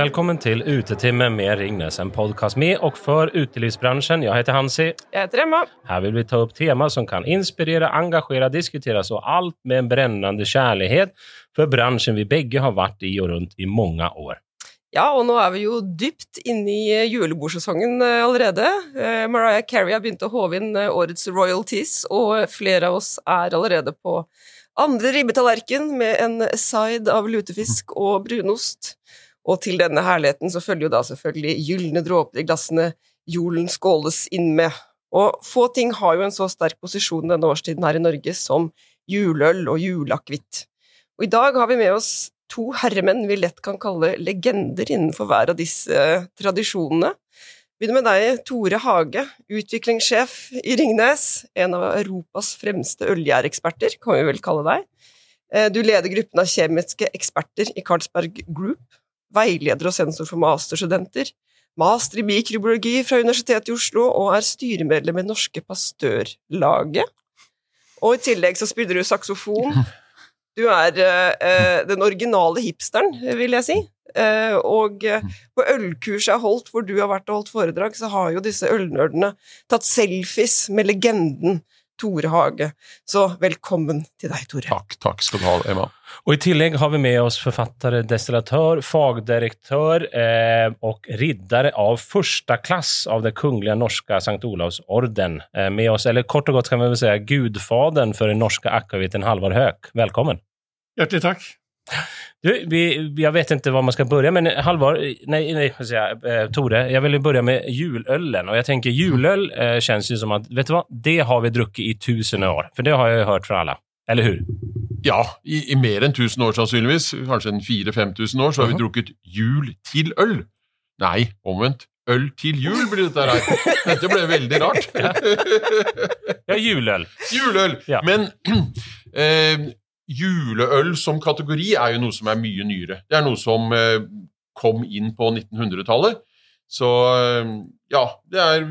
Välkommen til Utetimme med Ringnes, en podcast med og for utelivsbransjen. Jeg heter Hansi. Jeg heter Emma. Her vil vi ta opp tema som kan inspirere, engasjere, diskuteres, og alt med en brennende kjærlighet for bransjen vi begge har vært i og rundt i mange år. Ja, og nå er vi jo dypt inne i julebordsesongen eh, allerede. Eh, Mariah Carey har begynt å håve inn eh, årets royalties, og flere av oss er allerede på andre ribbetallerken med en side av lutefisk og brunost. Og til denne herligheten så følger jo da selvfølgelig gylne dråper i glassene julen skåles inn med. Og få ting har jo en så sterk posisjon denne årstiden her i Norge som juleøl og juleakevitt. Og i dag har vi med oss to herremenn vi lett kan kalle legender innenfor hver av disse tradisjonene. tradisjonene. Begynner med deg, Tore Hage, utviklingssjef i Ringnes, en av Europas fremste ølgjæreksperter, kan vi vel kalle deg. Eh, Du leder gruppen av kjemiske eksperter i Carlsberg Group, veileder og sensor for masterstudenter, master i mikrobiologi fra Universitetet i Oslo og er styremedlem i Norske Pastørlaget. Og i tillegg så spiller du saksofon. Du er eh, eh, den originale hipsteren, vil jeg si. Eh, og eh, på ølkurset jeg har holdt, hvor du har vært og holdt foredrag, så har jo disse ølnerdene tatt selfies med legenden Tore Hage. Så velkommen til deg, Tore. Takk, takk skal du ha, Emma. Og i tillegg har vi med oss forfatter, destillatør, fagdirektør eh, og riddare av første klass av det kongelige norske St. Olavs Olavsorden. Eh, med oss, eller kort og godt kan vi vel si gudfaderen for den norske akevitten Halvar Høek. Velkommen. Hjertelig takk. Du, vi, jag vet inte var man ska börja, men Halvar, nej, nej vad eh, Tore, jag vill börja med julölen. Och jag tänker julöl eh, känns ju som att, vet du vad, det har vi druckit i tusen år. För det har jag ju hört från alla. Eller hur? Ja, i, i mer enn 1000 år sannsynligvis, kanskje en 4000-5000 år, så har vi Mhm. drukket jul til øl. Nei, omvendt. Øl til jul blir dette her. Dette ble veldig rart. Ja, juløl. Juleøl. Ja. Men eh, juleøl som kategori er jo noe som er mye nyere. Det er noe som eh, kom inn på 1900-tallet. Så eh, ja, det er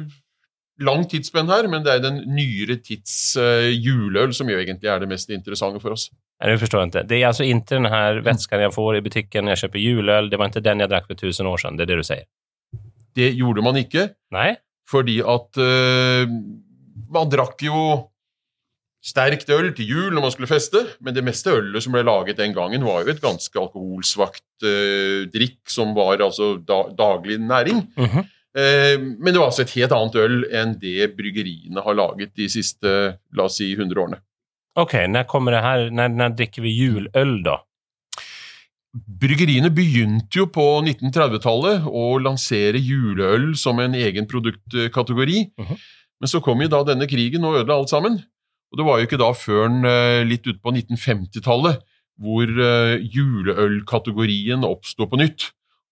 lang tidsspenn her, men det er den nyere tids eh, juleøl som jo egentlig er det mest interessante for oss. Nei, nu forstår inte. Det er altså ikke den her vätskan jeg får i butikken når jeg kjøper juleøl. Det var ikke den jeg drakk for tusen år siden, Det er det du sier? Det gjorde man ikke. Nei? Fordi at uh, man drakk jo sterkt øl til jul når man skulle feste, men det meste ølet som ble laget den gangen, var jo et ganske alkoholsvakt eh, drikk som var altså da, daglig næring. Mhm. Eh, men det var altså et helt annet øl enn det bryggeriene har laget de siste la oss si, 100 årene. Ok, når kommer det her, når, når drikker vi juløl, da? Bryggeriene begynte jo på 1930-tallet å lansere juleøl som en egen produktkategori. Mhm. Men så kom jo da denne krigen og ødela alt sammen. Og det var jo ikke da før litt litt utpå 1950-tallet hvor eh, juleølkategorien oppsto på nytt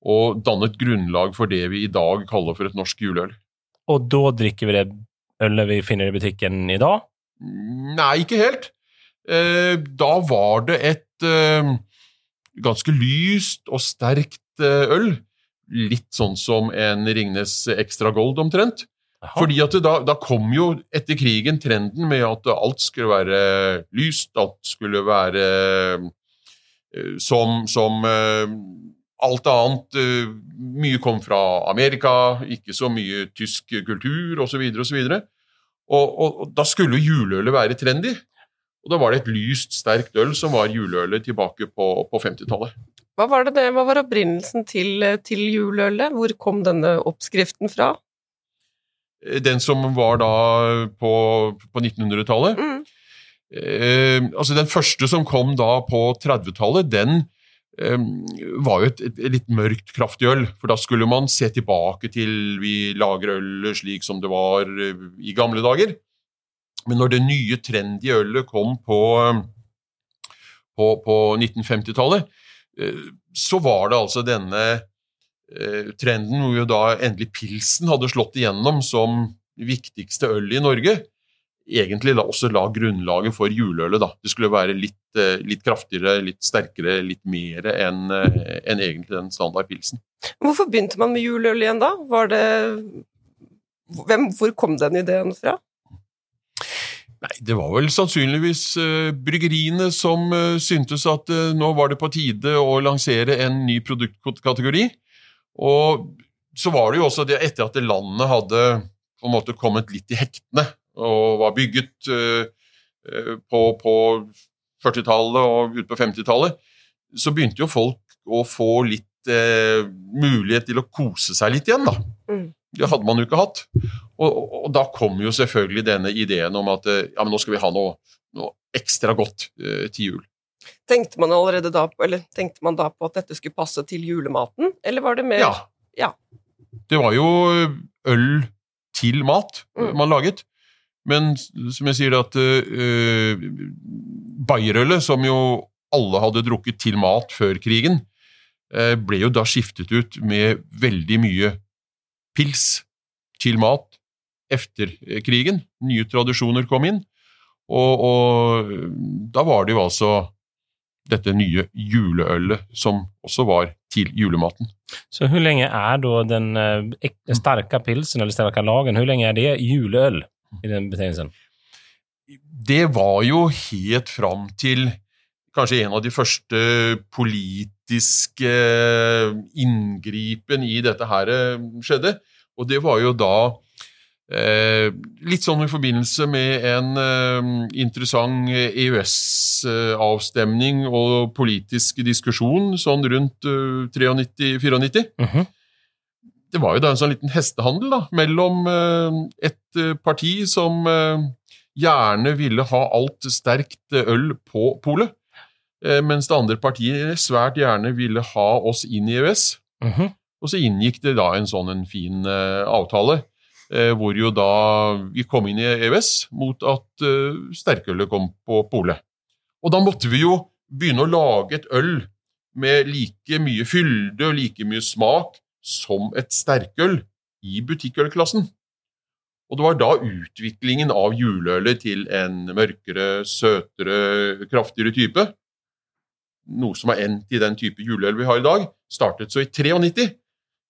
og dannet grunnlag for det vi i dag kaller for et norsk juleøl. Og da drikker vi det ølet vi finner i butikken i dag? Nei, ikke helt. Eh, da var det et eh, ganske lyst og sterkt eh, øl. Litt sånn som en Ringnes Extra Gold omtrent. Jaha. Fordi at da, da kom jo etter krigen trenden med at alt skulle være lyst, alt skulle være eh, som, som eh, alt annet. eh, Mye kom fra Amerika, ikke så mye tysk kultur osv. osv. Og, og, og da skulle juleølet være trendy. Og da var det et lyst, sterkt øl som var juleølet tilbake på, på 50-tallet. Hva var, det, det- hva var opprinnelsen til, til juleølet? Hvor kom denne oppskriften fra? Den som var da på, på 1900-tallet. Mm. Eh, altså Den første som kom da på 30-tallet, den eh, var jo et, et, et litt mørkt, kraftig øl. For da skulle man se tilbake til vi lager øl slik som det var eh, i gamle dager. Men når det nye, trendy ølet kom på, eh, på, på 1950-tallet, eh, så var det altså denne trenden hvor jo da endelig pilsen hadde slått igjennom som viktigste øl i Norge egentlig da også la grunnlaget for juleølet. da. Det skulle være litt, eh, litt kraftigere, litt sterkere, litt mer enn en egentlig den standard pilsen. Hvorfor begynte man med juleøl igjen da? Var det Hvem, Hvor kom den ideen fra? Nei, Det var vel sannsynligvis eh, bryggeriene som eh, syntes at eh, nå var det på tide å lansere en ny produktkategori. Og så var det jo også det etter at landet hadde på en måte kommet litt i hektene og var bygget uh, på, på 40-tallet og ut på 50-tallet, så begynte jo folk å få litt eh, mulighet til å kose seg litt igjen, da. Mm. Det hadde man jo ikke hatt. Og, og, og, da kom jo selvfølgelig denne ideen om at ja, men nå skal vi ha noe, noe ekstra godt eh, til jul. Tenkte man allerede da på, eller tenkte man da på at dette skulle passe til julematen, eller var det mer Ja. ja. Det var jo øl til mat mm. man laget. Men som jeg sier, at uh, Bayerølet, som jo alle hadde drukket til mat før krigen, uh, ble jo da skiftet ut med veldig mye pils til mat etter krigen. Nye tradisjoner kom inn. Og, og da var det jo altså dette nye juleølet som også var til julematen. Så hvor lenge er da den uh, sterke pilsen eller sterke lagen, hvor lenge er det juleøl i den betegnelsen? Det var jo helt fram til kanskje en av de første politiske inngripen i dette her eh, skjedde. Og det var jo da Eh, litt sånn i forbindelse med en eh, interessant EØS-avstemning og politisk diskusjon sånn rundt eh, 93-94. Mm -hmm. Det var jo da en sånn liten hestehandel da, mellom eh, et eh, parti som eh, gjerne ville ha alt sterkt øl på polet, mens det andre partiet svært gjerne ville ha oss inn i EØS. Mm -hmm. Og så inngikk det da en sånn en fin avtale Eh, hvor jo da vi kom inn i EØS mot at uh, sterkølet kom på polet. Og da måtte vi jo begynne å lage et øl med like mye fylde og like mye smak som et sterkøl i butikkølklassen. Og det var da utviklingen av juleølet til en mørkere, søtere, kraftigere type, noe som har endt i den type juleøl vi har i dag, startet. Så i 93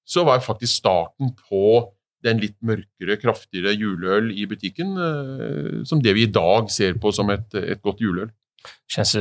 så var faktisk starten på den litt mørkere, kraftigere juleøl i butikken, eh, som det vi i dag ser på som et, et godt juleøl. Kjennes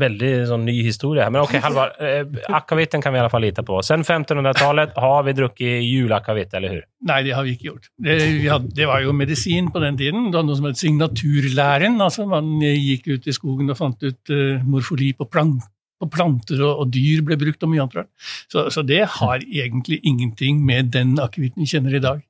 veldig sånn ny historie. Men ok, Halvard. Eh, akavitten kan vi i alle fall lite på. Sen 1500-tallet har vi drukket juleakavitt, eller hur? Nei, det har vi ikke gjort. Det, hadde, det, var jo medisin på den tiden. Det var noe som het signaturlæren. Altså, man gikk ut i skogen og fant ut uh, morfoli på plant, og planter og, og, dyr ble brukt, og mye annet rart. Så, så, det har egentlig ingenting med den akevitten vi kjenner i dag.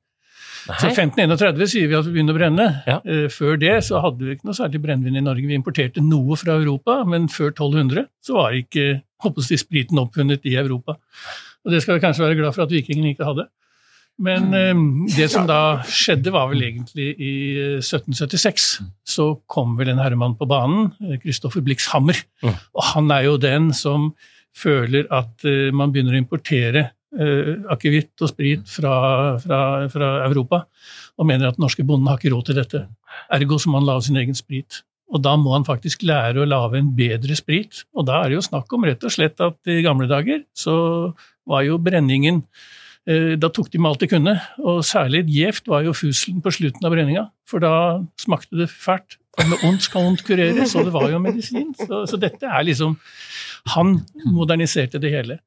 Nei. Så 1531 sier vi at vi begynner å brenne. Ja. Uh, før det så hadde vi ikke noe særlig brennevin i Norge. Vi importerte noe fra Europa, men før 1200 så var ikke håper jeg, spriten oppfunnet i Europa. Og det skal vi kanskje være glad for at vikingene ikke hadde. Men eh, det som da skjedde, var vel egentlig i 1776. Eh, så kom vel en herremann på banen, eh, Blix Hammer. Og han er jo den som føler at eh, man begynner å importere akevitt og sprit fra, fra, fra, Europa, og mener at den norske bonden har ikke råd til dette. Ergo så må han lage sin egen sprit. Og da må han faktisk lære å lage en bedre sprit. Og da er det jo snakk om rett og slett at i gamle dager så var jo brenningen da tok de med alt de kunne, og særlig gjevt var jo fuselen på slutten av brenninga, for da smakte det fælt. Og med ondt skal ondt kureres, og det var jo medisin. Så, så dette er liksom Han moderniserte det hele.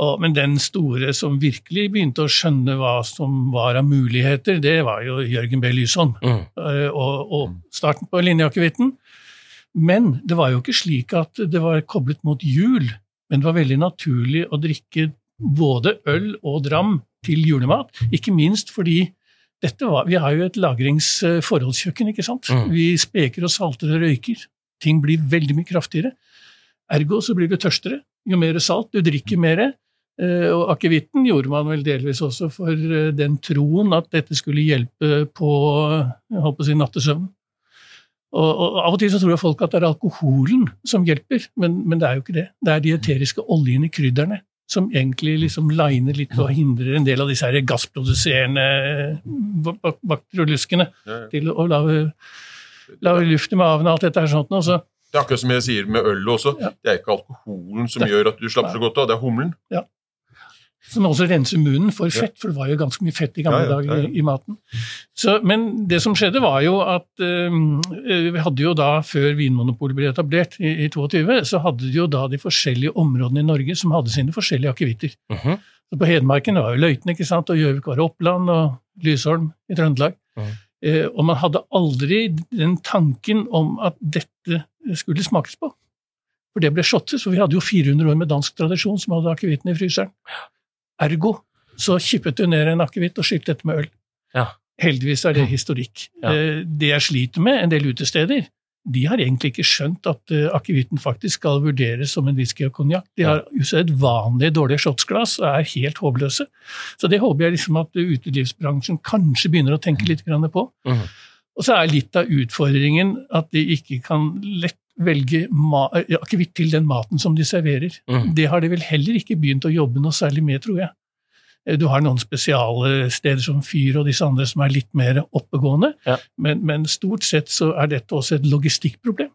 Og, men den store som virkelig begynte å skjønne hva som var av muligheter, det var jo Jørgen B. Lysholm. Mm. Eh, og, og, starten på linjeakevitten. Men det var jo ikke slik at det var koblet mot jul. Men det var veldig naturlig å drikke både øl og dram til julemat. Ikke minst fordi var, vi har jo et lagringsforholdskjøkken. ikke sant? Mm. Vi speker og salter og røyker. Ting blir veldig mye kraftigere. Ergo så blir du tørstere jo mer salt. Du drikker mer. Eh, og akevitten gjorde man vel delvis også for eh, den troen at dette skulle hjelpe på jeg håper å si, nattesøvnen. Og, og, Av og til så tror folk at det er alkoholen som hjelper, men, men det er jo ikke det. Det er de eteriske oljene, krydderne, som egentlig liksom liner litt og hindrer en del av disse her gassproduserende bakterioluskene ja, ja. til å lage, lage luft i magen og alt dette her sånt. Så. Det er akkurat som jeg sier med øl også. Ja. Det er ikke alkoholen som gjør at du slapper så godt av, det er humlen. Ja. Som også renser munnen for fett, for det var jo ganske mye fett i gamle dager i, maten. Så, men det som skjedde, var jo at øh, vi hadde jo da, før Vinmonopolet ble etablert i, i 22, så hadde de jo da de forskjellige områdene i Norge som hadde sine forskjellige akevitter. Uh -huh. på Hedmarken var jo Løiten, ikke sant, og Gjøvik var Oppland, og Lysholm i Trøndelag. Mhm. Eh, og man hadde aldri den tanken om at dette skulle smakes på. For det ble shottet, så vi hadde jo 400 år med dansk tradisjon som hadde akevitten i fryseren. Ergo så kippet du ned en akevitt og skylte dette med øl. Ja. Heldigvis er det historikk. Ja. Eh, Det jeg sliter med, en del utesteder, de har egentlig ikke skjønt at eh, akevitten faktisk skal vurderes som en whisky og konjakk. De har usedvanlig dårlige shotsglass og er helt håpløse. Så det håper jeg liksom at utelivsbransjen kanskje begynner å tenke litt grann på. Mhm. Og så er litt av utfordringen at de ikke kan lett velge eh, akevitt til den maten som de serverer. Mm. Det har de vel heller ikke begynt å jobbe noe særlig med, tror jeg. Eh, Du har noen spesiale steder som Fyr og disse andre som er litt mer oppegående, Ja. men, men stort sett så er dette også et logistikkproblem.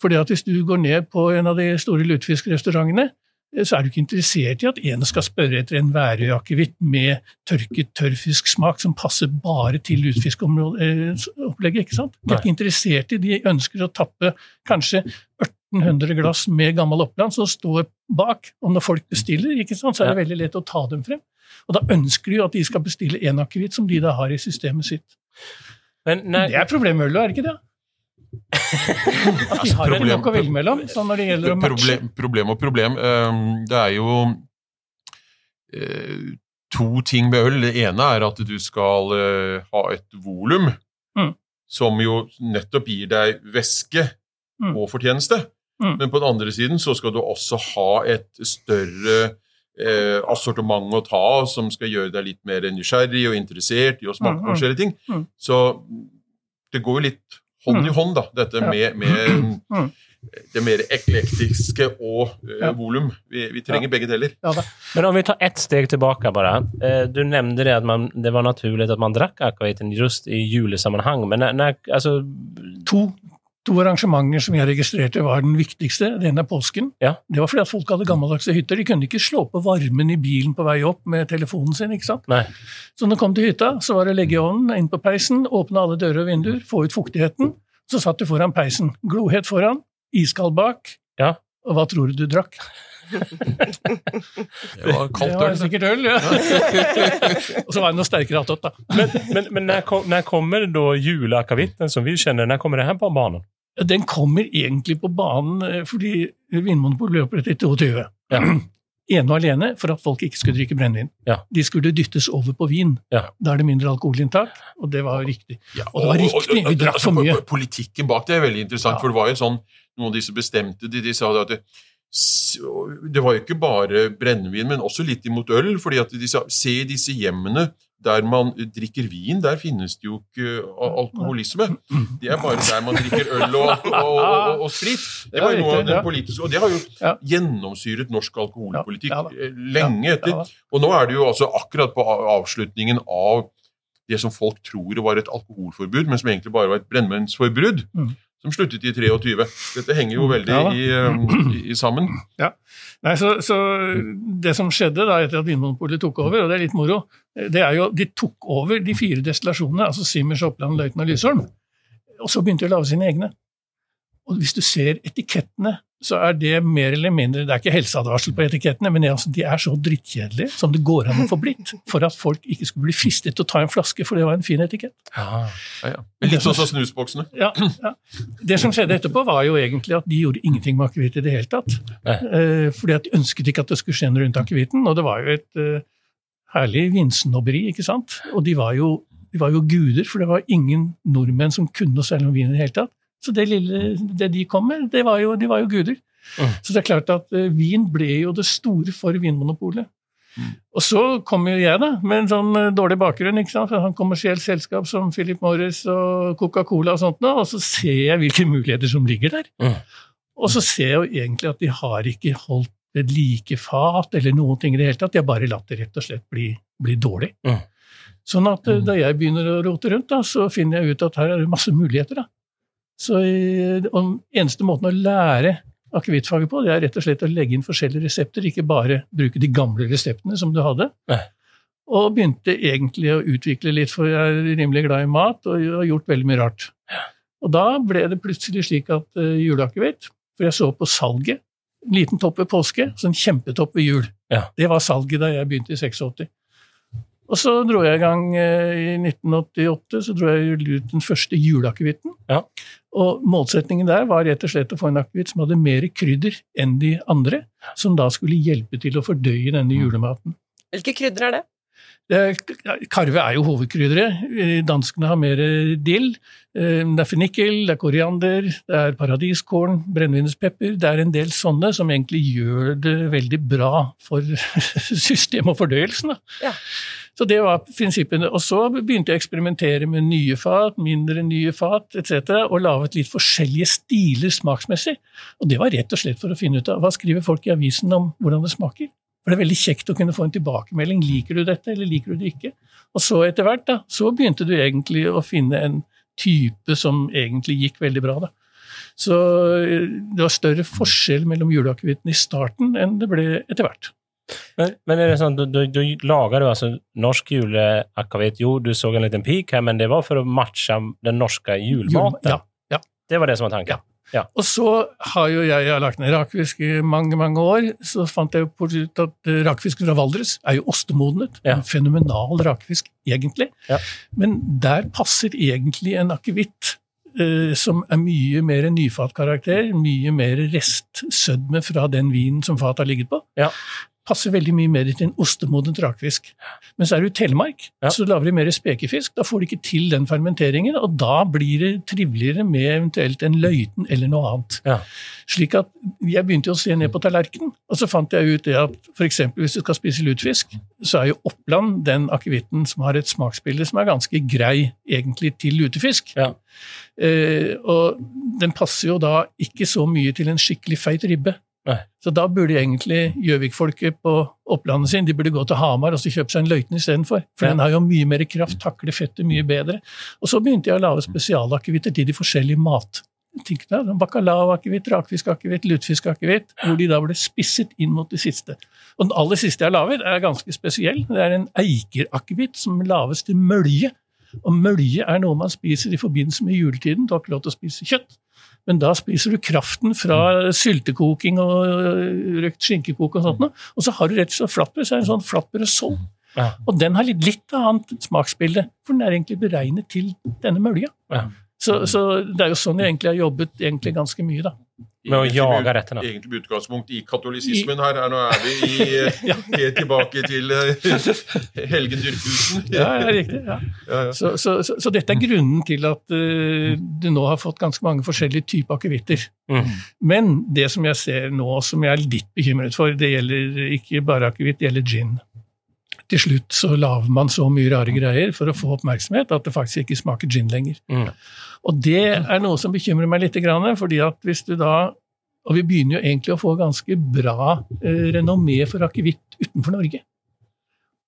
Fordi at hvis du går ned på en av de store lutefiskrestaurantene, eh, så er du ikke interessert i at en skal spørre etter en Værøy-akevitt med tørket tørrfisksmak som passer bare til lutefiskopplegget. ikke sant? De er ikke interessert i, de ønsker å tappe kanskje 1800 glass med gammel Oppland som står bak, og når folk bestiller, ikke sant, så er det veldig lett å ta dem frem. Og da ønsker de jo at de skal bestille en akevitt som de da har i systemet sitt. Men Det er problemet med øl, er det ikke det? At de har problem- nok å velge mellom sånn når det gjelder å matche. Problem, problem og problem. Um, Det er jo eh, to ting med øl. Det ene er at du skal eh, ha et volum Mm. som jo nettopp gir deg væske Mm. og fortjeneste. Mm. Men på den andre siden så skal du også ha et større eh, assortiment å ta av, som skal gjøre deg litt mer nysgjerrig og interessert i å smake Mm, på mm. forskjellige ting. Mm. Så det går jo litt hånd i Mm. hånd, da, dette med, med Mm. det mer eklektiske og uh, Ja. volum. Vi, vi trenger begge deler. Ja, men om vi tar ett steg tilbake, bara. Eh, Du nevnte det at man, det var naturlig at man drakk akvavitten just i julesammenheng, Men når, när, alltså, To, to arrangementer som jeg registrerte var den viktigste. Det ene er påsken. Ja. Det var fordi at folk hadde gammeldagse hytter. De kunne ikke slå på varmen i bilen på vei opp med telefonen sin. ikke sant? Nei. Så når de kom til hytta, så var det å legge ovnen, inn på peisen, åpne alle dører og vinduer, få ut fuktigheten. Så satt du foran peisen. Glohet foran, iskald bak. Ja. Og hva tror du du drakk? Det var kaldt øl. Det var sikkert øl, ja. og så var det noe sterkere attåt, da. Men, men, men når, kom, när kommer da juleakavitten som vi kjenner, når kommer det her på banen? Den kommer egentlig på banen eh, fordi Vinmonopolet ble opprettet i 22. Ja. Ene og alene for at folk ikke skulle drikke brennevin. Ja. De skulle dyttes over på vin. Ja. Da er det mindre alkoholinntak, og det var riktig. Og det var riktig, vi drakk for altså, mye. Politikken bak det er veldig interessant, for det var jo sånn Noen av de som bestemte de, de sa det at det, det var jo ikke bare brennevin, men også litt imot øl. fordi at disse, se disse hjemmene der man drikker vin, der finnes det jo ikke alkoholisme. Det er bare der man drikker øl og, og, og, og, sprit. Det var jo noe av den politiske, Og det har jo gjennomsyret norsk alkoholpolitikk eh, lenge etter. Og nå er det jo altså akkurat på avslutningen av det som folk tror var et alkoholforbud, men som egentlig bare var et brennevinsforbud, Mm. Som sluttet i 23. Dette henger jo veldig Ja i, um, i, i sammen. Nei, så, så Det som skjedde da etter at Vinmonopolet tok over, og det er litt moro, det er jo de tok over de fire destillasjonene, altså Simmers, Oppland, Løiten og Lysholm, og så begynte de å lage sine egne. Og hvis du ser etikettene, så er det mer eller mindre Det er ikke helseadvarsel på etikettene, men det de er så drittkjedelige som det går an å få blitt, for at folk ikke skulle bli fristet til å ta en flaske, for det var en fin etikett. Ja, ja. Litt sånn som snusboksene. Ja, ja. Det som skjedde etterpå, var jo egentlig at de gjorde ingenting med akevitt i det hele tatt. Eh, fordi at de ønsket ikke at det skulle skje noe rundt akevitten, og det var jo et eh, herlig vinsnobberi, ikke sant? Og de var, jo, de var jo guder, for det var ingen nordmenn som kunne noe særlig om vin i det hele tatt. Så det lille det de kom med, det var jo, de var jo guder. Mm. Så det er klart at uh, vin ble jo det store for Vinmonopolet. Og så kom jo jeg, da, med en sånn uh, dårlig bakgrunn. ikke sant? Fra sånn kommersielt selskap som Philip Morris og Coca-Cola og sånt, og så ser jeg hvilke muligheter som ligger der. Mm. Og så ser jeg jo egentlig at de har ikke holdt ved like fat eller noen ting i det hele tatt. De har bare latt det rett og slett bli, bli dårlig. Mm. Sånn at uh, da jeg begynner å rote rundt, da, så finner jeg ut at her er det masse muligheter. da. Så eh, den eneste måten å lære akevittfaget på, det er rett og slett å legge inn forskjellige resepter, ikke bare bruke de gamle reseptene som du hadde. Nei. Og begynte egentlig å utvikle litt, for jeg er rimelig glad i mat og har gjort veldig mye rart. Og da ble det plutselig slik at uh, juleakevitt, for jeg så på salget, en liten topp ved påske, så en kjempetopp ved jul. Ja. Det var salget da jeg begynte i 86. Og så dro jeg i gang uh, i 1988 så dro jeg ut den første juleakevitten. Ja. Og målsetningen der var rett og slett å få en akevitt som hadde mer krydder enn de andre, som da skulle hjelpe til å fordøye denne julematen. Hvilke krydder er det? Karve er jo hovedkrydderet. Eh, Danskene har mer dill. Eh, Det er fennikel, det er koriander, det er paradiskorn, brennevinspepper. Det er en del sånne som egentlig gjør det veldig bra for systemet og fordøyelsen. Ja. Så det var prinsippene. Og så begynte jeg å eksperimentere med nye fat, mindre nye fat etc., og laget litt forskjellige stiler smaksmessig. Og det var rett og slett for å finne ut av hva skriver folk i avisen om hvordan det smaker. For det er veldig kjekt å kunne få en tilbakemelding. Liker du dette, eller liker du det ikke? Og så etter hvert, da, så begynte du egentlig å finne en type som egentlig gikk veldig bra, da. Så eh, det var større forskjell mellom juleakevitten i starten enn det ble etter hvert. Men, men er det sånn, du, du, du lager du altså norsk juleakavitt. Jo, du så en liten pik her, men det var for å matche den norske julematen? Ja. Det var det som var tanken? Og så har jo jeg, jeg har lagt ned rakfisk i mange mange år. Så fant jeg ut at eh, rakfisken fra Valdres er jo ostemodnet. Ja. En fenomenal rakfisk, egentlig. Ja. Men der passer egentlig en akevitt eh, som er mye mer nyfatkarakter, mye mer restsødme fra den vinen som fatet har ligget på. Ja. Passer veldig mye mer til en ostemodent rakfisk. Men så er du i Telemark, Ja. så lager de mer spekefisk. Da får du ikke til den fermenteringen, og da blir det triveligere med eventuelt en løyten eller noe annet. Ja. Slik at Jeg begynte å se ned på tallerkenen, og så fant jeg ut det at f.eks. hvis du skal spise lutefisk, så er jo Oppland den akevitten som har et smaksbilde som er ganske grei egentlig til lutefisk. Ja. Eh, og den passer jo da ikke så mye til en skikkelig feit ribbe. Nei. Så da burde egentlig Gjøvik-folket på Opplandet sin de burde gå til Hamar og så kjøpe seg en løyten istedenfor. For Ja. den har jo mye mer kraft, takler fettet mye bedre. Og så begynte jeg å lage spesialakevitter til de forskjellige mattingene. Bacalao-akevitt, rakfisk-akevitt, lutefisk-akevitt, hvor de da ble spisset inn mot det siste. Og den aller siste jeg har laget, er ganske spesiell. Det er en eikerakevitt som lages til mølje. Og mølje er noe man spiser i forbindelse med juletiden. Du har ikke lov til å spise kjøtt. Men da spiser du kraften fra syltekoking og øh, røkt skinkekok og sånt. noe. Og så har du rett og slett flatbrød. Så er det en sånn flatbrødsål. Ja. Og den har litt, litt annet smaksbilde, for den er egentlig beregnet til denne mølja. Ja. Så, så det er jo sånn jeg egentlig har jobbet egentlig ganske mye, da. Med å jage med- rettene. Egentlig med utgangspunkt i katolisismen her. her. Nå er vi i, Ja. helt tilbake til Helgen helgendyrkelsen. Ja, ja, riktig. Ja. Så, så, så, så dette er grunnen til at uh, du nå har fått ganske mange forskjellige typer akevitter. Mm. Men det som jeg ser nå, som jeg er litt bekymret for, det gjelder ikke bare akevitt, det gjelder gin. Til slutt så lager man så mye rare greier for å få oppmerksomhet at det faktisk ikke smaker gin lenger. Mm. Og det er noe som bekymrer meg litt, fordi at hvis du da Og vi begynner jo egentlig å få ganske bra eh, renommé for akevitt utenfor Norge.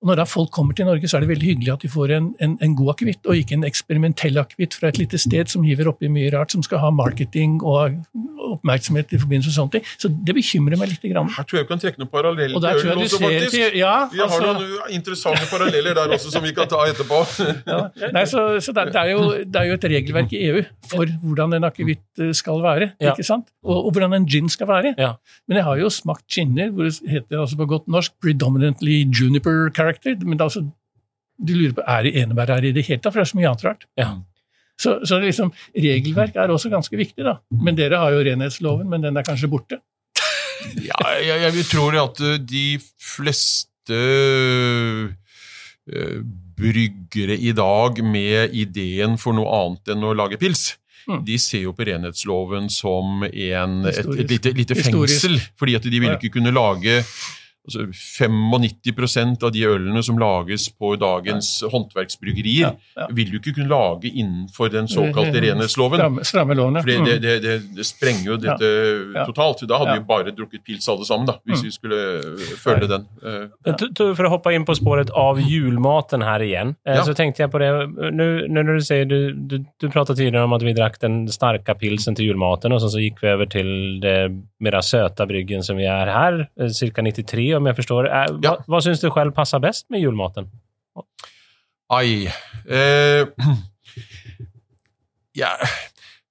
Og når da folk kommer til Norge, så er det veldig hyggelig at de får en, en, en god akevitt, og ikke en eksperimentell akevitt fra et lite sted som hiver oppi mye rart, som skal ha marketing og oppmerksomhet i forbindelse med sånne ting. Så det bekymrer meg litt. Grann. Her tror jeg vi kan trekke noen paralleller Og der tror jeg du også, ser faktisk. til Ja, Vi har altså, noen interessante paralleller der også som vi kan ta etterpå. ja. Nei, så, så det, det, er jo, det er jo et regelverk i EU for hvordan en akevitt eh, skal være, Ja. ikke sant? Og, og hvordan en gin skal være. Ja. Men jeg har jo smakt ginner hvor det heter altså på godt norsk 'predominantly juniper character'. Men det er altså, du lurer på er det enebær her i det hele tatt, for det er så mye annet rart. Ja. Så, så liksom, regelverk er også ganske viktig, da. Men dere har jo renhetsloven, men den er kanskje borte. Ja, jeg, jeg tror at eh, de fleste eh, bryggere i dag med ideen for noe annet enn å lage pils, Mm. de ser jo på renhetsloven som en, et, et lite, lite Historisk. fengsel, fordi at de ville ikke kunne lage altså 95% av de ølene som lages på dagens håndverksbryggerier, Ja, ja. vil du ikke kunne lage innenfor den såkalte renhetsloven. Stramme, stramme det, Mm. det, det, det, det sprenger jo dette Ja. totalt. Da hadde Ja. vi bare drukket pils alle sammen, da, hvis Mm. vi skulle øh, følge den. Eh, Men t- t- For å hoppe inn på spåret av julmaten her igjen, eh, Ja. så tenkte jeg på det Nå når du sier du, du, du pratet tidligere om at vi drakk den sterke pilsen til julmaten, og så, så gikk vi over til det mer søte bryggen som vi er her, eh, ca. 93 om jeg forstår. Eh, Hva, vad, vad syns du selv passar best med julmaten? Ai eh, ja,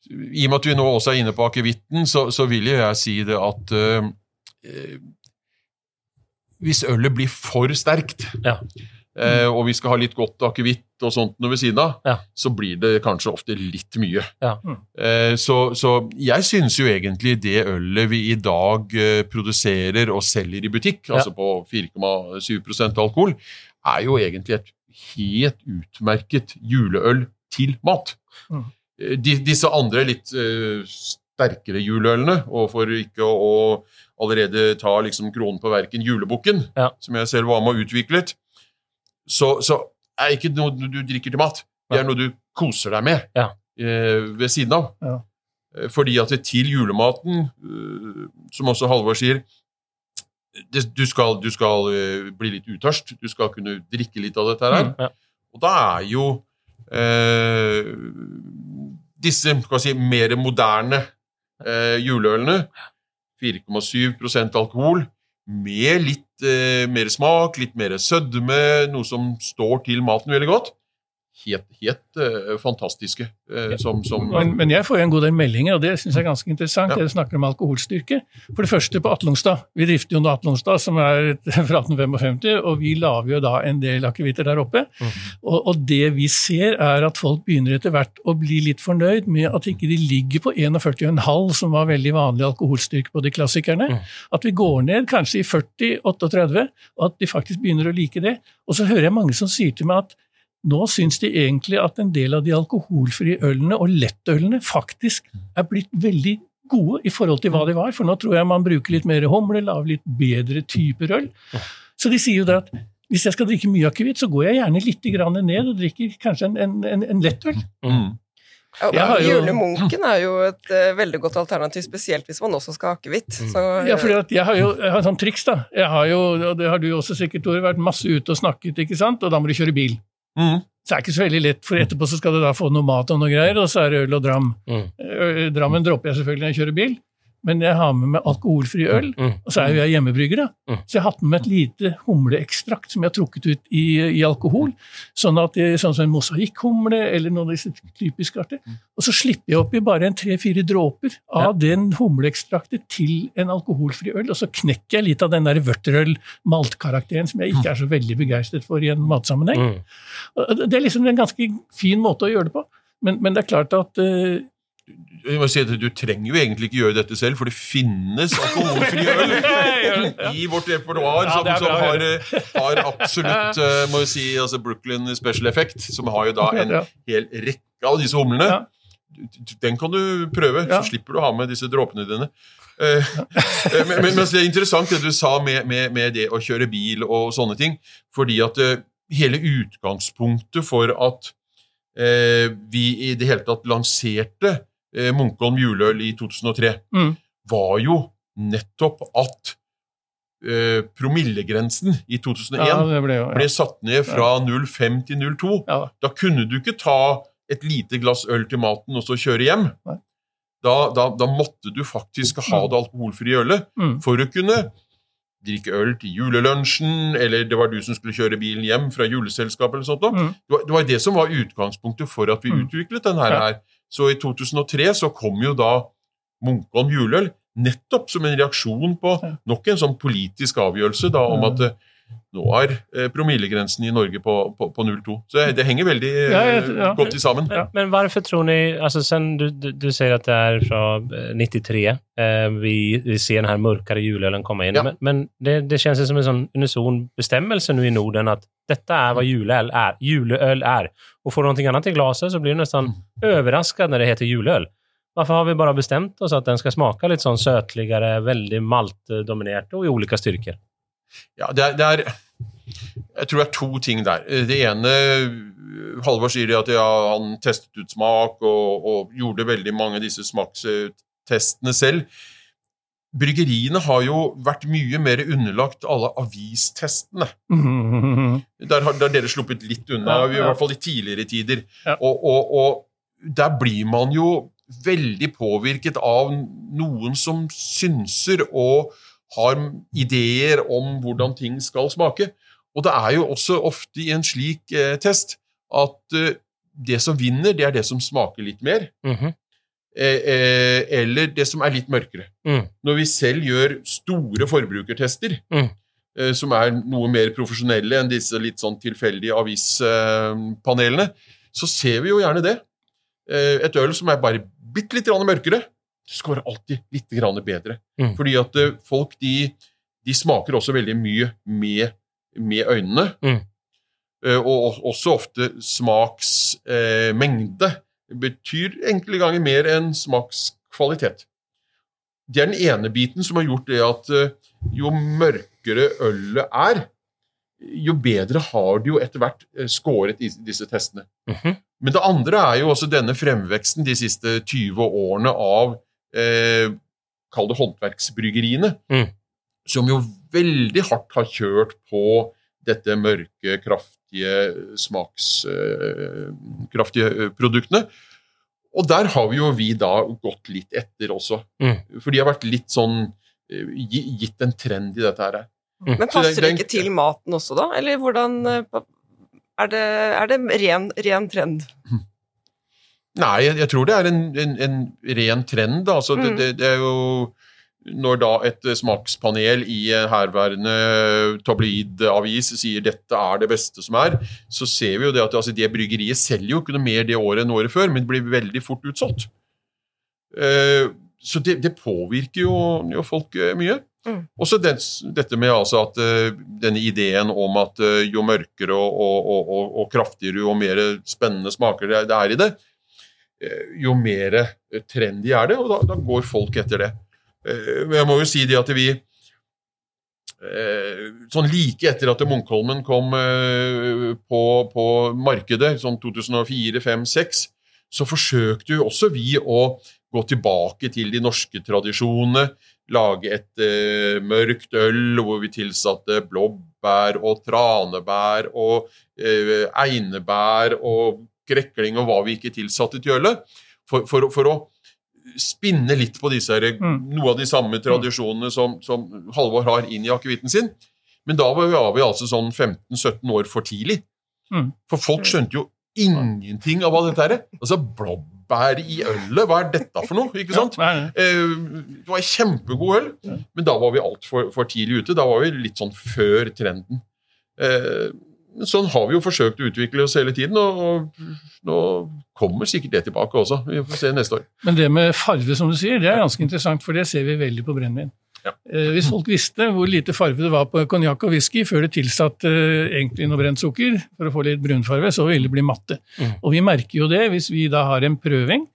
I og med at vi nå også er inne på akevitten, så, så vil jeg si det at eh, eh, Hvis ølet blir for sterkt, Ja. Eh, og vi skal ha litt godt akevitt og sånt noe ved siden av, Ja. så blir det kanskje ofte litt mye. Ja. Eh, så, så jeg syns jo egentlig det ølet vi i dag eh, produserer og selger i butikk, Ja. altså på 4,7% alkohol, er jo egentlig et helt utmerket juleøl til mat. Mm. Eh, De, disse andre litt uh, sterkere juleølene, og for ikke å, å allerede ta liksom kronen på verken julebukken, Ja. som jeg selv var med og utviklet, så, så er ikke noe du drikker til mat. Det er noe du koser deg med Ja. eh, ved siden av. Ja. Eh, Fordi at det til julematen, eh, som også Halvor sier, det, du skal, du skal eh, bli litt utørst. Du skal kunne drikke litt av dette her. Mm, ja. Og da er jo eh, disse si, mer moderne eh, juleølene 4,7% alkohol med litt eh, mer smak, litt mer sødme, noe som står til maten veldig godt. Helt, helt eh, fantastiske. eh, som, som Men, men jeg får jo en god del meldinger, og det syns jeg er ganske interessant. Ja. Dere snakker om alkoholstyrke. For det første på Atlungstad. Vi drifter jo nå Atlungstad, som er fra 1855, og vi lager jo da en del akevitter der oppe. Mm. Og, og det vi ser, er at folk begynner etter hvert å bli litt fornøyd med at ikke de ligger på 41,5, som var veldig vanlig alkoholstyrke på de klassikerne. Mm. At vi går ned kanskje i 40-38, og at de faktisk begynner å like det. Og så hører jeg mange som sier til meg at nå syns de egentlig at en del av de alkoholfrie ølene og lettølene faktisk er blitt veldig gode i forhold til hva de var, for nå tror jeg man bruker litt mer humle, lager litt bedre typer øl. Så de sier jo det at hvis jeg skal drikke mye akevitt, så går jeg gjerne litt grann ned og drikker kanskje en, en, en, en lettøl. mm. Ja, jo- Julemunken er jo et uh, veldig godt alternativ, spesielt hvis man også skal ha akevitt. Mm. Ja, for jeg har jo jeg har et sånt triks, da. Jeg har jo, og det har du også sikkert, Tore, vært masse ute og snakket, ikke sant, og da må du kjøre bil. Mm. Så det er ikke så veldig lett, for etterpå så skal du da få noe mat og noe greier, og så er det øl og dram. Mm. Drammen dropper jeg selvfølgelig når jeg kjører bil, men jeg har med meg alkoholfri øl, Mm. og så er jo jeg hjemmebrygger, da. Mm. Så jeg har hatt med meg et lite humleekstrakt som jeg har trukket ut i, i alkohol, sånn, at det, sånn som en mosaikkhumle eller noen av disse typiske arter. Og så slipper jeg oppi bare en tre-fire dråper av den humleekstraktet til en alkoholfri øl, og så knekker jeg litt av den der vørterøl-maltkarakteren som jeg ikke er så veldig begeistret for i en matsammenheng. Mm. Det er liksom en ganske fin måte å gjøre det på. Men, men det er klart at eh, Jeg må si at Du trenger jo egentlig ikke gjøre dette selv, for det finnes alkoholfri øl i vårt repertoar Ja, som, som har, eh, har absolutt eh, må jeg si, altså Brooklyn Special Effect, som har jo da en hel rekke av disse humlene. Den kan du prøve, så slipper du å ha med disse dråpene dine. Eh, men, men, men det er interessant det du sa med, med, med det å kjøre bil og sånne ting. Fordi at hele utgangspunktet for at eh, vi i det hele tatt lanserte eh, Munkholm juleøl i 2003, Mm. var jo nettopp at eh, promillegrensen i 2001 ja, ble jo ble satt ned fra 0,5 til 0,2. Ja. Da kunne du ikke ta et lite glass øl til maten og så kjøre hjem. Da, da, da måtte du faktisk ha det alkoholfrie ølet Mm. for å kunne drikke øl til julelunsjen, eller det var du som skulle kjøre bilen hjem fra juleselskapet eller sånt. Mm. Det, var, det var det som var utgangspunktet for at vi Mm. utviklet den her. Så i 2003 så kom jo da Munkholm juleøl nettopp som en reaksjon på nok en sånn politisk avgjørelse da om at eh, nå er eh, promillegrensen i Norge på, på, på 0,2. Så det, henger veldig ja, Ja, ja. godt sammen. Men, men varför tror ni, altså sen du, du, du sier at det er från eh, 93, eh, vi, vi ser den her mørkere juleølen komme inn. Ja. men, men det, det kjennes som en sånn unison bestemmelse nå i Norden at dette er hva juleøl er. Juleøl er. Og får du noe annet i glaset så blir du nesten overrasket når det heter juleøl. Hvorfor har vi bare bestemt oss at den skal smake litt sånn søtligere, veldig maltdominert og i ulike styrkor? Ja, det er, det er Jeg tror det er to ting der. Det ene Halvor sier at ja, han testet ut smak og, og gjorde veldig mange av disse smakstestene selv. Bryggeriene har jo vært mye mer underlagt alle avistestene. Mhm. Der har, der har dere sluppet litt unna, i hvert fall i tidligere tider. Og, og, og der blir man jo veldig påvirket av noen som synser og har ideer om hvordan ting skal smake. Og det er jo også ofte i en slik eh, test at eh, det som vinner, det er det som smaker litt mer. Mhm. Eh, eh, eller det som er litt mørkere. Mm. Når vi selv gjør store forbrukertester, Mm. eh, som er noe mer profesjonelle enn disse litt sånn tilfeldige avispanelene, så ser vi jo gjerne det. Eh, et øl som er bare bitte litt mørkere, skårer alltid litt grann bedre. Mm. Fordi at eh, folk de, de smaker også veldig mye med, med øynene. Mm. Eh, og også ofte smaksmengde betyr enkelte ganger mer enn smakskvalitet. Det er den ene biten som har gjort det at eh, jo mørkere ølet er, jo bedre har det jo etter hvert eh, skåret i disse testene. Mhm. Men det andre er jo også denne fremveksten de siste 20 årene av eh, Kall det håndverksbryggeriene. Mm. Som jo veldig hardt har kjørt på dette mørke, kraftige, smakskraftige eh, produktene. Og der har vi jo vi da gått litt etter også. Mm. For de har vært litt sånn eh, gitt en trend i dette her. Men Så det- passer det det- ikke til maten også, da? Eller hvordan eh, Er det, er det ren, ren trend? Nei, jeg, jeg tror det er en, en, en ren trend. Altså, Mm. det, det er jo Når da et smakspanel i en herværende tabloidavis sier dette er det beste som er, så ser vi jo det at altså, det bryggeriet selger jo ikke noe mer det året enn året før, men det blir veldig fort utsolgt. Uh, så det, det påvirker jo, jo folk eh, mye. Mm. Også dens, dette med altså at uh, denne ideen om at uh, jo mørkere og, og, og, og, kraftigere og mer spennende smaker det, er i det, eh, jo mer eh, trendy er det, og da, da går folk etter det. Eh, Men jeg må jo si det at vi eh, Sånn like etter at Munkholmen kom eh, på, på markedet, sånn 2004-2005-2006, så forsøkte jo også vi å gå tilbake til de norske tradisjonene. Lage et eh, mørkt øl hvor vi tilsatte blåbær og tranebær og eh, einebær og krekling og hva vi ikke tilsatte til ølet. For, for, for å spinne litt på disse her, Mm. noe av de samme tradisjonene som, som Halvor har inn i akevitten sin. Men da var vi, var vi altså sånn 15-17 år for tidlig. Mm. For folk skjønte jo ingenting av hva dette er. Altså, blåbær i ølet, hva er dette for noe? Ikke sant? Ja, nei, nei. Eh, Det var kjempegod øl, men da var vi altfor for tidlig ute. Da var vi litt sånn før trenden. Eh, Sånn har vi jo forsøkt å utvikle oss hele tiden, og, nå kommer sikkert det tilbake også. Vi får se neste år. Men det med farve, som du sier, det er ganske interessant, for det ser vi veldig på brennevin. Ja. Eh, hvis folk visste hvor lite farve det var på konjakk og whisky før det tilsatte eh, egentlig noe brent sukker for å få litt brunfarve, så ville det bli matte. Mm. Og vi merker jo det hvis vi da har en prøving,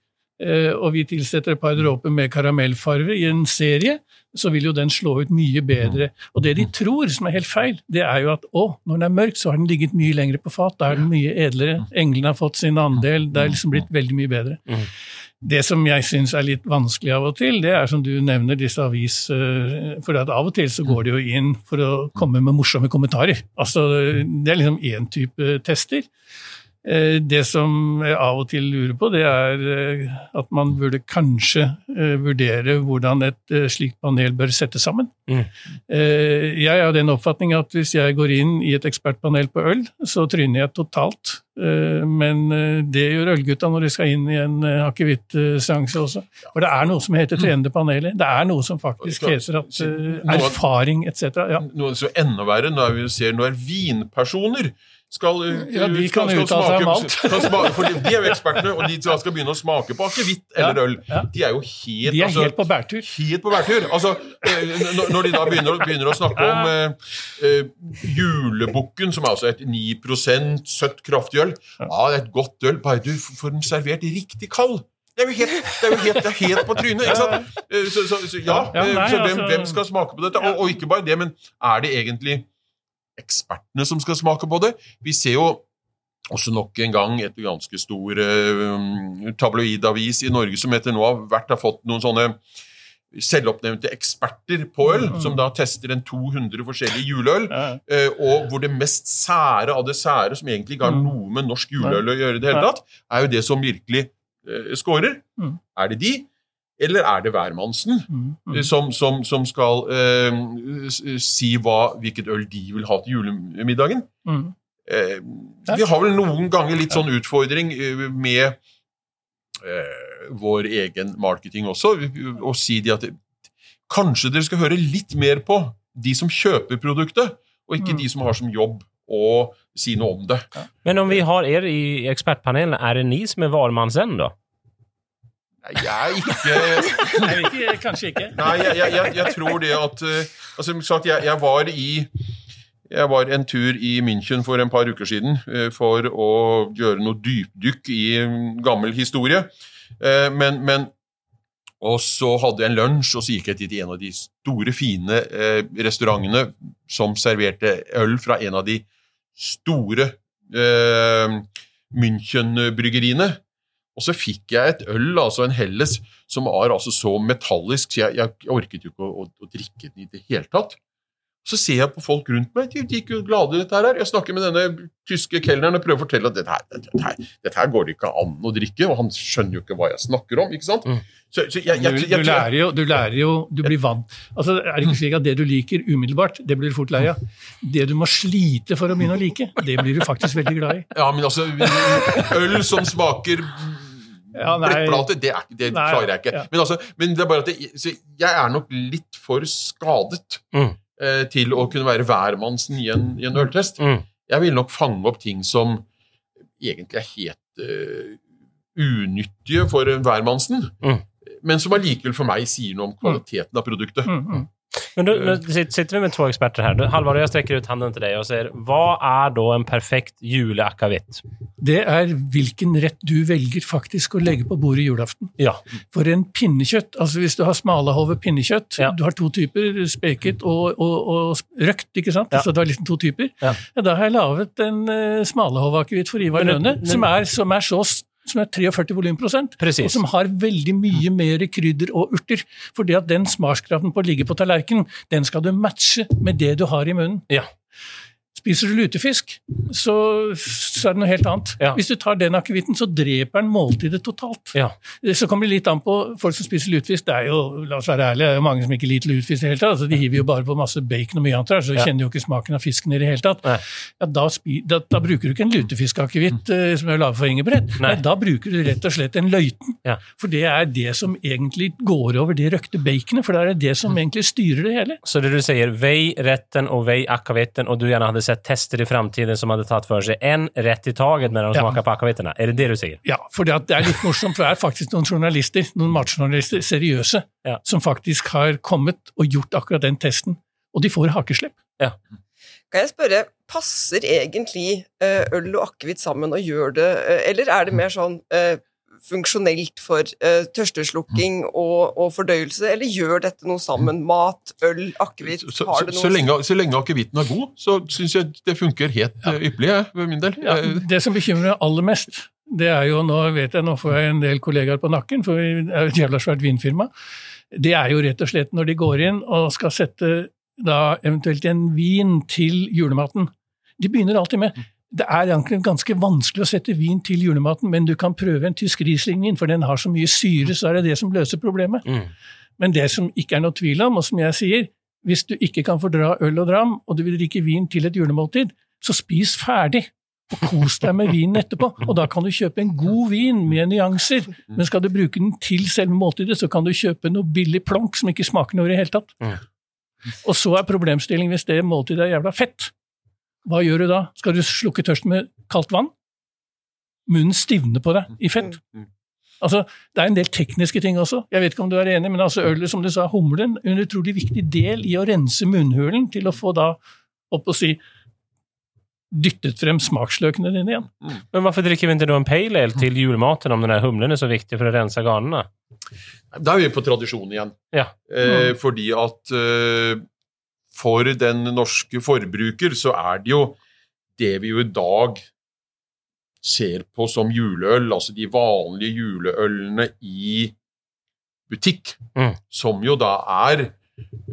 eh, og vi tilsetter et par dråper med karamellfarve i en serie, så vil jo den slå ut mye bedre. Og det de tror, som er helt feil, det er jo at å, når den er mørk, så har den ligget mye lenger på fat, da er den mye edlere, englene har fått sin andel, det er liksom blitt veldig mye bedre. Mm. Det som jeg syns er litt vanskelig av og til, det er som du nevner disse avis... eh, For at av og til så går de jo inn for å komme med morsomme kommentarer. Altså, Det er liksom én type tester. Eh, Det som jeg av og til lurer på, det er eh, at man burde kanskje eh, vurdere hvordan et slikt panel bør settes sammen. Mm. Jeg er av den oppfatning at hvis jeg går inn i et ekspertpanel på øl, så tryner jeg totalt. Men det gjør ølgutta når de skal inn i en akevittseanse også. For det er noe som heter trenende paneler. Det er noe som faktisk heter at erfaring etc. Ja. Noe som er enda verre når vi ser er vinpersoner skal, Ja, de kan skal, om alt. Kan smake, for de er jo ekspertene, og de skal begynne å smake på akevitt eller øl. De er jo helt De er altså, helt på bærtur. Helt på bærtur. Altså, eh, når- de da begynner, begynner å snakke om eh, eh, julebukken, som er altså et 9 søtt kraftig øl Ja, det er et godt øl, bare du får den servert riktig kald. Det er jo helt, det er jo helt, det er helt på trynet. ikke sant? Eh, Så, så, så ja, eh, så hvem, altså- hvem skal smake på dette? Og, og ikke bare det, men er det egentlig ekspertene som skal smake på det? Vi ser jo også nok en gang et ganske stor eh, tabloidavis i Norge som etter nå har vært har fått noen sånne selvoppnevnte eksperter på øl, Mm. som da tester en 200 forskjellige juleøl. Eh, og hvor det mest sære av det sære, som egentlig ikke har Mm. noe med norsk juleøl å gjøre, i det hele tatt, er jo det som virkelig eh, scorer. Mm. Er det de, eller er det hvermannsen Mm, eh, mm. som, som, som skal eh, si hva, hvilket øl de vil ha til julemiddagen? Mm. Eh, vi har vel noen ganger litt sånn utfordring eh, med eh, vår egen marketing også, å si de at kanskje dere skal høre litt mer på de som kjøper produktet, og ikke Mm. de som har som jobb å si noe om det. Men om vi har er i ekspertpanelen, er det ni som er hvermannsen, da? Jeg er ikke Nei, ikke, kanskje ikke. Nei, jeg, jeg, jeg, tror det at eh, altså, sagt, jeg, jeg var i jeg var en tur i München for en par uker siden eh, for å gjøre noe dypdykk i mm, gammel historie. Eh, Men, men Og så hadde jeg en lunsj, og så gikk jeg til en av de store, fine restaurantene som serverte øl fra en av de store eh, München-bryggeriene. Og så fikk jeg et øl, altså en Helles, som var altså så metallisk, så jeg, jeg orket jo ikke å, å, å drikke den i det hele tatt. Så ser jeg på folk rundt meg, de de gikk jo glade i dette her. Jeg snakker med denne tyske kelneren og prøver å fortelle at dette her, dette her, dette her går det ikke an å drikke, og han skjønner jo ikke hva jeg snakker om. ikke sant? Mm. Så, så jeg, jeg, Du, jeg, du, lærer jo, du lærer jo Du blir vant. Altså, er det ikke slik at det du liker umiddelbart, det blir du fort lei av? Det du må slite for å begynne å like, det blir du faktisk veldig glad i. Ja, men altså Øl som smaker Ja, blekkplate, det, er, det Nei, klarer jeg ikke. ja. Men, altså, men det er bare at det, så jeg er nok litt for skadet Mm. eh, til å kunne være hvermannsen i en, i en øltest. Mm. Jeg vil nok fange opp ting som egentlig er helt uh, unyttige for en hvermannsen, Mm. men som allikevel for meg sier noe om kvaliteten av produktet. Mm, mm. Men du, nå sitter vi med to eksperter her. Halvard, jeg strekker ut handen til deg og sier hva er da en perfekt juleakavitt? Det er hvilken rett du velger faktisk å legge på bordet julaften. Ja. For en pinnekjøtt, altså hvis du har smalahove pinnekjøtt, Ja. du har to typer, speket og, og, og røkt, ikke sant? Ja. Så du har liksom to typer. Ja. da har jeg laget en uh, smalahove-akevitt for Ivar Lønne, som som er så som er 43 volumprosent, og som har veldig mye mer krydder og urter. For det at den smakskraften på å ligge på tallerkenen, den skal du matche med det du har i munnen. Ja. Spiser du lutefisk, så, så er det noe helt annet. Ja. Hvis du tar den akevitten, så dreper den måltidet totalt. Ja. Så kommer det litt an på folk som spiser lutefisk. Det er jo la oss være ærlige, det er jo mange som ikke liker lutefisk. i det hele tatt. Altså, de hiver jo bare på masse bacon og mye annet, så Ja. kjenner jo ikke smaken av fisken i det hele tatt. Ja, da, da, da bruker du ikke en lutefiskakevitt eh, som er laget for Ingebrett. Nei. Nei. Da bruker du rett og slett en løyten. For det er det som egentlig går over det røkte baconet, for det er det som egentlig styrer det hele. Så det du sier, vei retten og vei akevitten, og du gjerne hadde sett tester i framtiden som hadde tatt for seg én rett i taget når de Ja. smaker på akavitterna. Er det det du sier? Ja, for det, er litt morsomt, for det er faktisk noen journalister, noen matjournalister, seriøse, Ja. som faktisk har kommet og gjort akkurat den testen. Og de får hakeslepp. Kan jeg spørre, passer egentlig eh, øl og akevitt sammen, og gjør det eh, Eller er det mer sånn eh, funksjonelt for uh, tørsteslukking og, og fordøyelse, eller gjør dette noe sammen? Mat, øl, akevitt, Så, så, så, lenge, så lenge akevitten er god, så syns jeg det funker helt ja. ypperlig, jeg, for min del. Ja, Eh, det som bekymrer meg aller mest, det er jo, nå vet jeg, nå får jeg en del kollegaer på nakken, for vi er et jævla svært vinfirma, det er jo rett og slett når de går inn og skal sette da eventuelt en vin til julematen. De begynner alltid med det er egentlig ganske vanskelig å sette vin til julematen, men du kan prøve en tysk Riesling-vin, for den har så mye syre, så er det det som løser problemet. Mm. Men det som ikke er noe tvil om, og som jeg sier, hvis du ikke kan fordra øl og dram, og du vil drikke vin til et julemåltid, så spis ferdig. Og kos deg med vinen etterpå. Og da kan du kjøpe en god vin med nyanser. Men skal du bruke den til selve måltidet, så kan du kjøpe noe billig plonk som ikke smaker noe i det hele tatt. Mm. Og så er problemstillingen hvis det måltidet er jævla fett. Hva gjør du da? Skal du slukke tørsten med kaldt vann? Munnen stivner på deg i fett. Mm. Altså, Det er en del tekniske ting også. Jeg vet ikke om du er enig, men altså ølet, som du sa, humlen, en utrolig viktig del i å rense munnhulen til å få da, opp og si, dyttet frem smaksløkene dine igjen. Men Hvorfor drikker vi ikke då en pale ale til julmaten om den här humlen er så viktig for å rense ganerna? Da er vi på tradisjon igjen. Ja. Eh, fordi at eh, for den norske forbruker så er det jo det vi jo i dag ser på som juleøl, altså de vanlige juleølene i butikk, Mm. som jo da er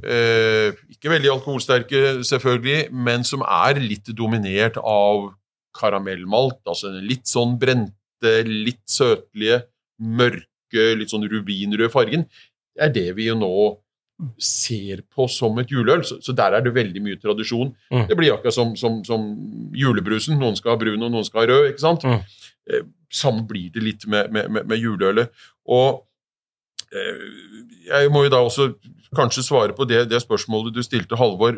eh, ikke veldig alkoholsterke, selvfølgelig, men som er litt dominert av karamellmalt. Altså litt sånn brente, litt søtlige, mørke, litt sånn rubinrøde fargen. Det er det vi jo nå ser på som et juleøl. Så, så der er det veldig mye tradisjon. Mm. Det blir akkurat som, som, som julebrusen. Noen skal ha brun, og noen skal ha rød. ikke sant? Mm. Eh, Sånn blir det litt med, med, med, med juleølet. Og eh, jeg må jo da også kanskje svare på det, det spørsmålet du stilte, Halvor.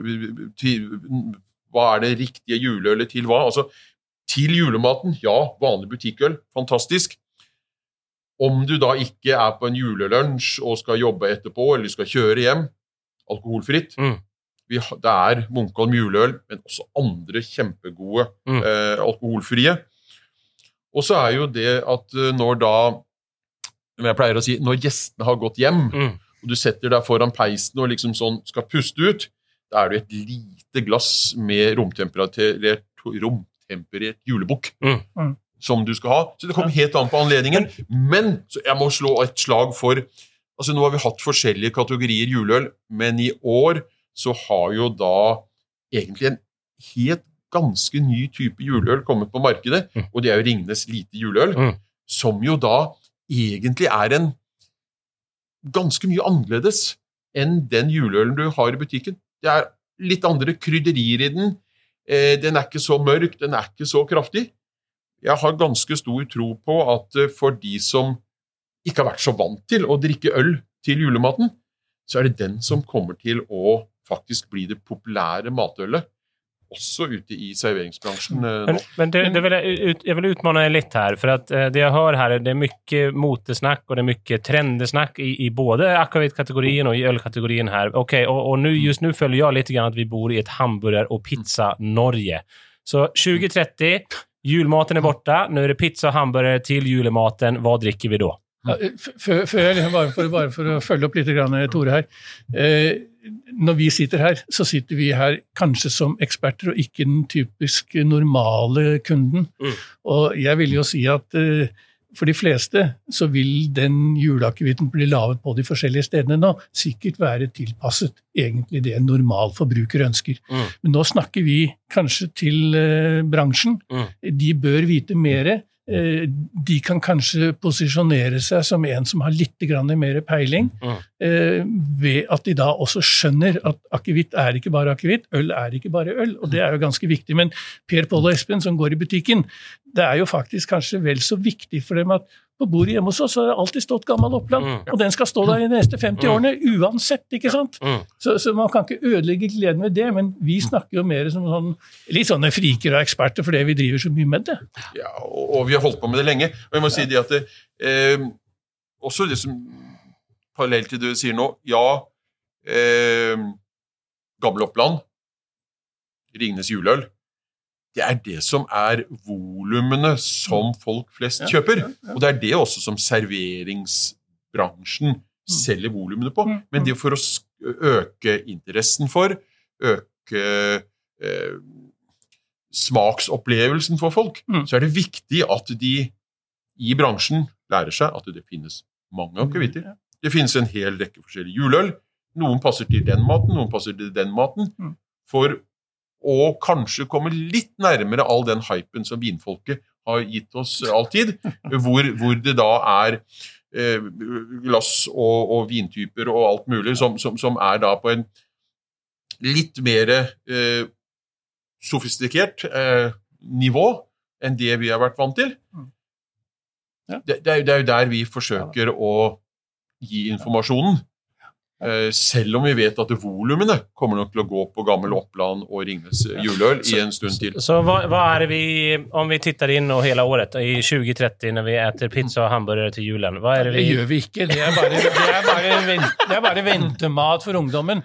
Hva er det riktige juleølet til hva? Altså, til julematen, ja, vanlig butikkøl, fantastisk. Om du da ikke er på en julelunsj og skal jobbe etterpå, eller skal kjøre hjem, alkoholfritt. Mm. Vi, det er Munkholm juleøl, men også andre kjempegode Mm. eh, alkoholfrie. Og så er jo det at eh, når da men jeg pleier å si, når gjestene har gått hjem, Mm. og du setter deg foran peisen og liksom sånn skal puste ut, da er det et lite glass med romtemperert, romtemperert julebukk Mm. Som du skal ha. Så det kommer helt an på anledningen. Men så jeg må slå et slag for altså Nå har vi hatt forskjellige kategorier juleøl, men i år så har jo da egentlig en helt ganske ny type juleøl kommet på markedet, Mm. og det er jo Ringnes Lite juleøl, Mm. som jo da egentlig er en ganske mye annerledes enn den juleølen du har i butikken. Det er litt andre krydderier i den. Eh, den er ikke så mørk, den er ikke så kraftig. Jeg har ganske stor tro på at eh, for de som ikke har vært så vant til å drikke øl til julematen, så er det den som kommer til å faktisk bli det populære matølet, også ute i serveringsbransjen nå. Men, nå. men det, det vil jeg, ut, jeg, vil utfordre deg litt her, for at eh, det jeg hører her, det er mye motesnakk og det er mye trendesnakk i, i både akevittkategorien og i ølkategorien her. Ok, Og, og nu, just nu føler jeg litt grann at vi bor i et hamburger- og pizza-Norge. Så 2030, julmaten er borte, nå er det pizza og hamburger til julematen. Hva drikker vi da? Ja, Før, før bare, for, bare for å følge opp litt, grann, Tore her. Eh, når vi sitter her, så sitter vi her kanskje som eksperter, og ikke den typisk normale kunden. Mm. Og jeg vil jo si at eh, for de fleste så vil den juleakevitten bli laget på de forskjellige stedene nå, sikkert være tilpasset egentlig det en normal forbruker ønsker. Mm. Men nå snakker vi kanskje til eh, bransjen. Mm. De bør vite mere. Eh, De kan kanskje posisjonere seg som en som har litt mer peiling, Mm. eh, ved at de da også skjønner at akevitt er ikke bare akevitt, øl er ikke bare øl, og det er jo ganske viktig. Men Per Pål og Espen som går i butikken, det er jo faktisk kanskje vel så viktig for dem at på bordet hjemme hos oss har det alltid stått gammel Oppland, Mm. og den skal stå der de neste 50 Mm. årene uansett, ikke sant? Mm. Så, så man kan ikke ødelegge gleden ved det, men vi snakker jo mer som sånn, litt sånne friker og eksperter fordi vi driver så mye med det. Ja, og, og vi har holdt på med det lenge. Og jeg må si det at det, eh, også det som Parallelt til det du sier nå, ja eh, Gamle Oppland, Ringnes juleøl, det er det som er volumene som folk flest kjøper. Og det er det også som serveringsbransjen selger volumene på. Mm, Men det det for å øke interessen for, øke eh, smaksopplevelsen for folk, Mm. så er det viktig at de i bransjen lærer seg at det finnes mange akevitter. Det finnes en hel rekke forskjellige juleøl. Noen passer til den maten, noen passer til den maten. Mm. For å kanskje komme litt nærmere all den hypen som vinfolket har gitt oss alltid, hvor, hvor det da er eh, glass og, og vintyper og alt mulig som, som, som er da på en litt mer eh, sofistikert eh, nivå enn det vi har vært vant til. Mm. Det, det, det er jo der vi forsøker å gi informasjonen. Eh, selv om vi vet at volumene kommer nok til å gå på gammel Oppland og Ringnes juleøl i en stund til. Så hva, hva er det vi, om vi tittar inn nå hele året, i 2030, når vi spiser pizza og hamburgere til julen, hva er det Det gjør vi ikke. Det er bare, det er bare, vent, det er bare ventemat for ungdommen.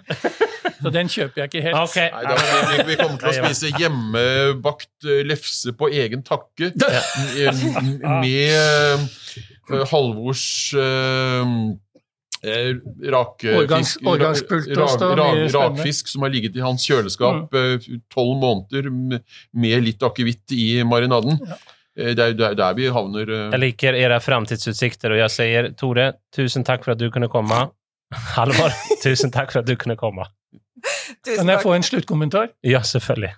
Så den kjøper jeg ikke helt. Okay. Nei, da, vi, vi kommer til å spise hjemmebakt eh, lefse på egen takke. Med eh, Halvors eh, eh, Årgangs- fisk- årgangspult ra- ra- ra- Rakfisk som har ligget i hans kjøleskap eh, tolv måneder med litt akevitt i marinaden. Ja. Det er jo der, der vi havner. Jeg liker era framtidsutsikter, og jeg sier Tore, tusen takk for at du kunne komme. Halvor, tusen takk for at du kunne komme. Kan jeg få en sluttkommentar? Ja, selvfølgelig.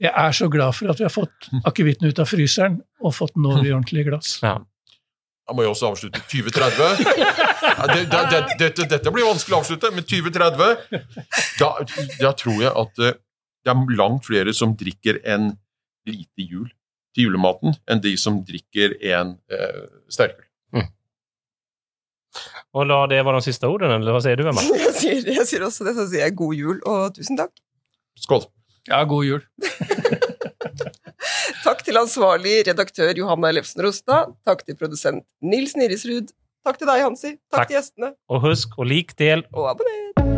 Jeg er så glad for at vi har fått akevitten ut av fryseren og fått den over i ordentlige glass. Ja. Da må jeg også avslutte 2030. Ja, det, det, det, dette, dette blir vanskelig å avslutte, men 2030 da, da tror jeg at eh, det er langt flere som drikker en lite jul til julematen, enn de som drikker en eh, sterkøl. Og la det være de siste ordene, eller hva sier du, Emma? Jeg sier, jeg sier også det, så sier jeg god jul og tusen takk. Skål. Ja, god jul. Takk til ansvarlig redaktør Johanna Ellefsen Rostad. Takk til produsent Nils Nirisrud. Takk til deg, Hansi. Takk, Takk. til gjestene. Og husk, å lik del Og abonner!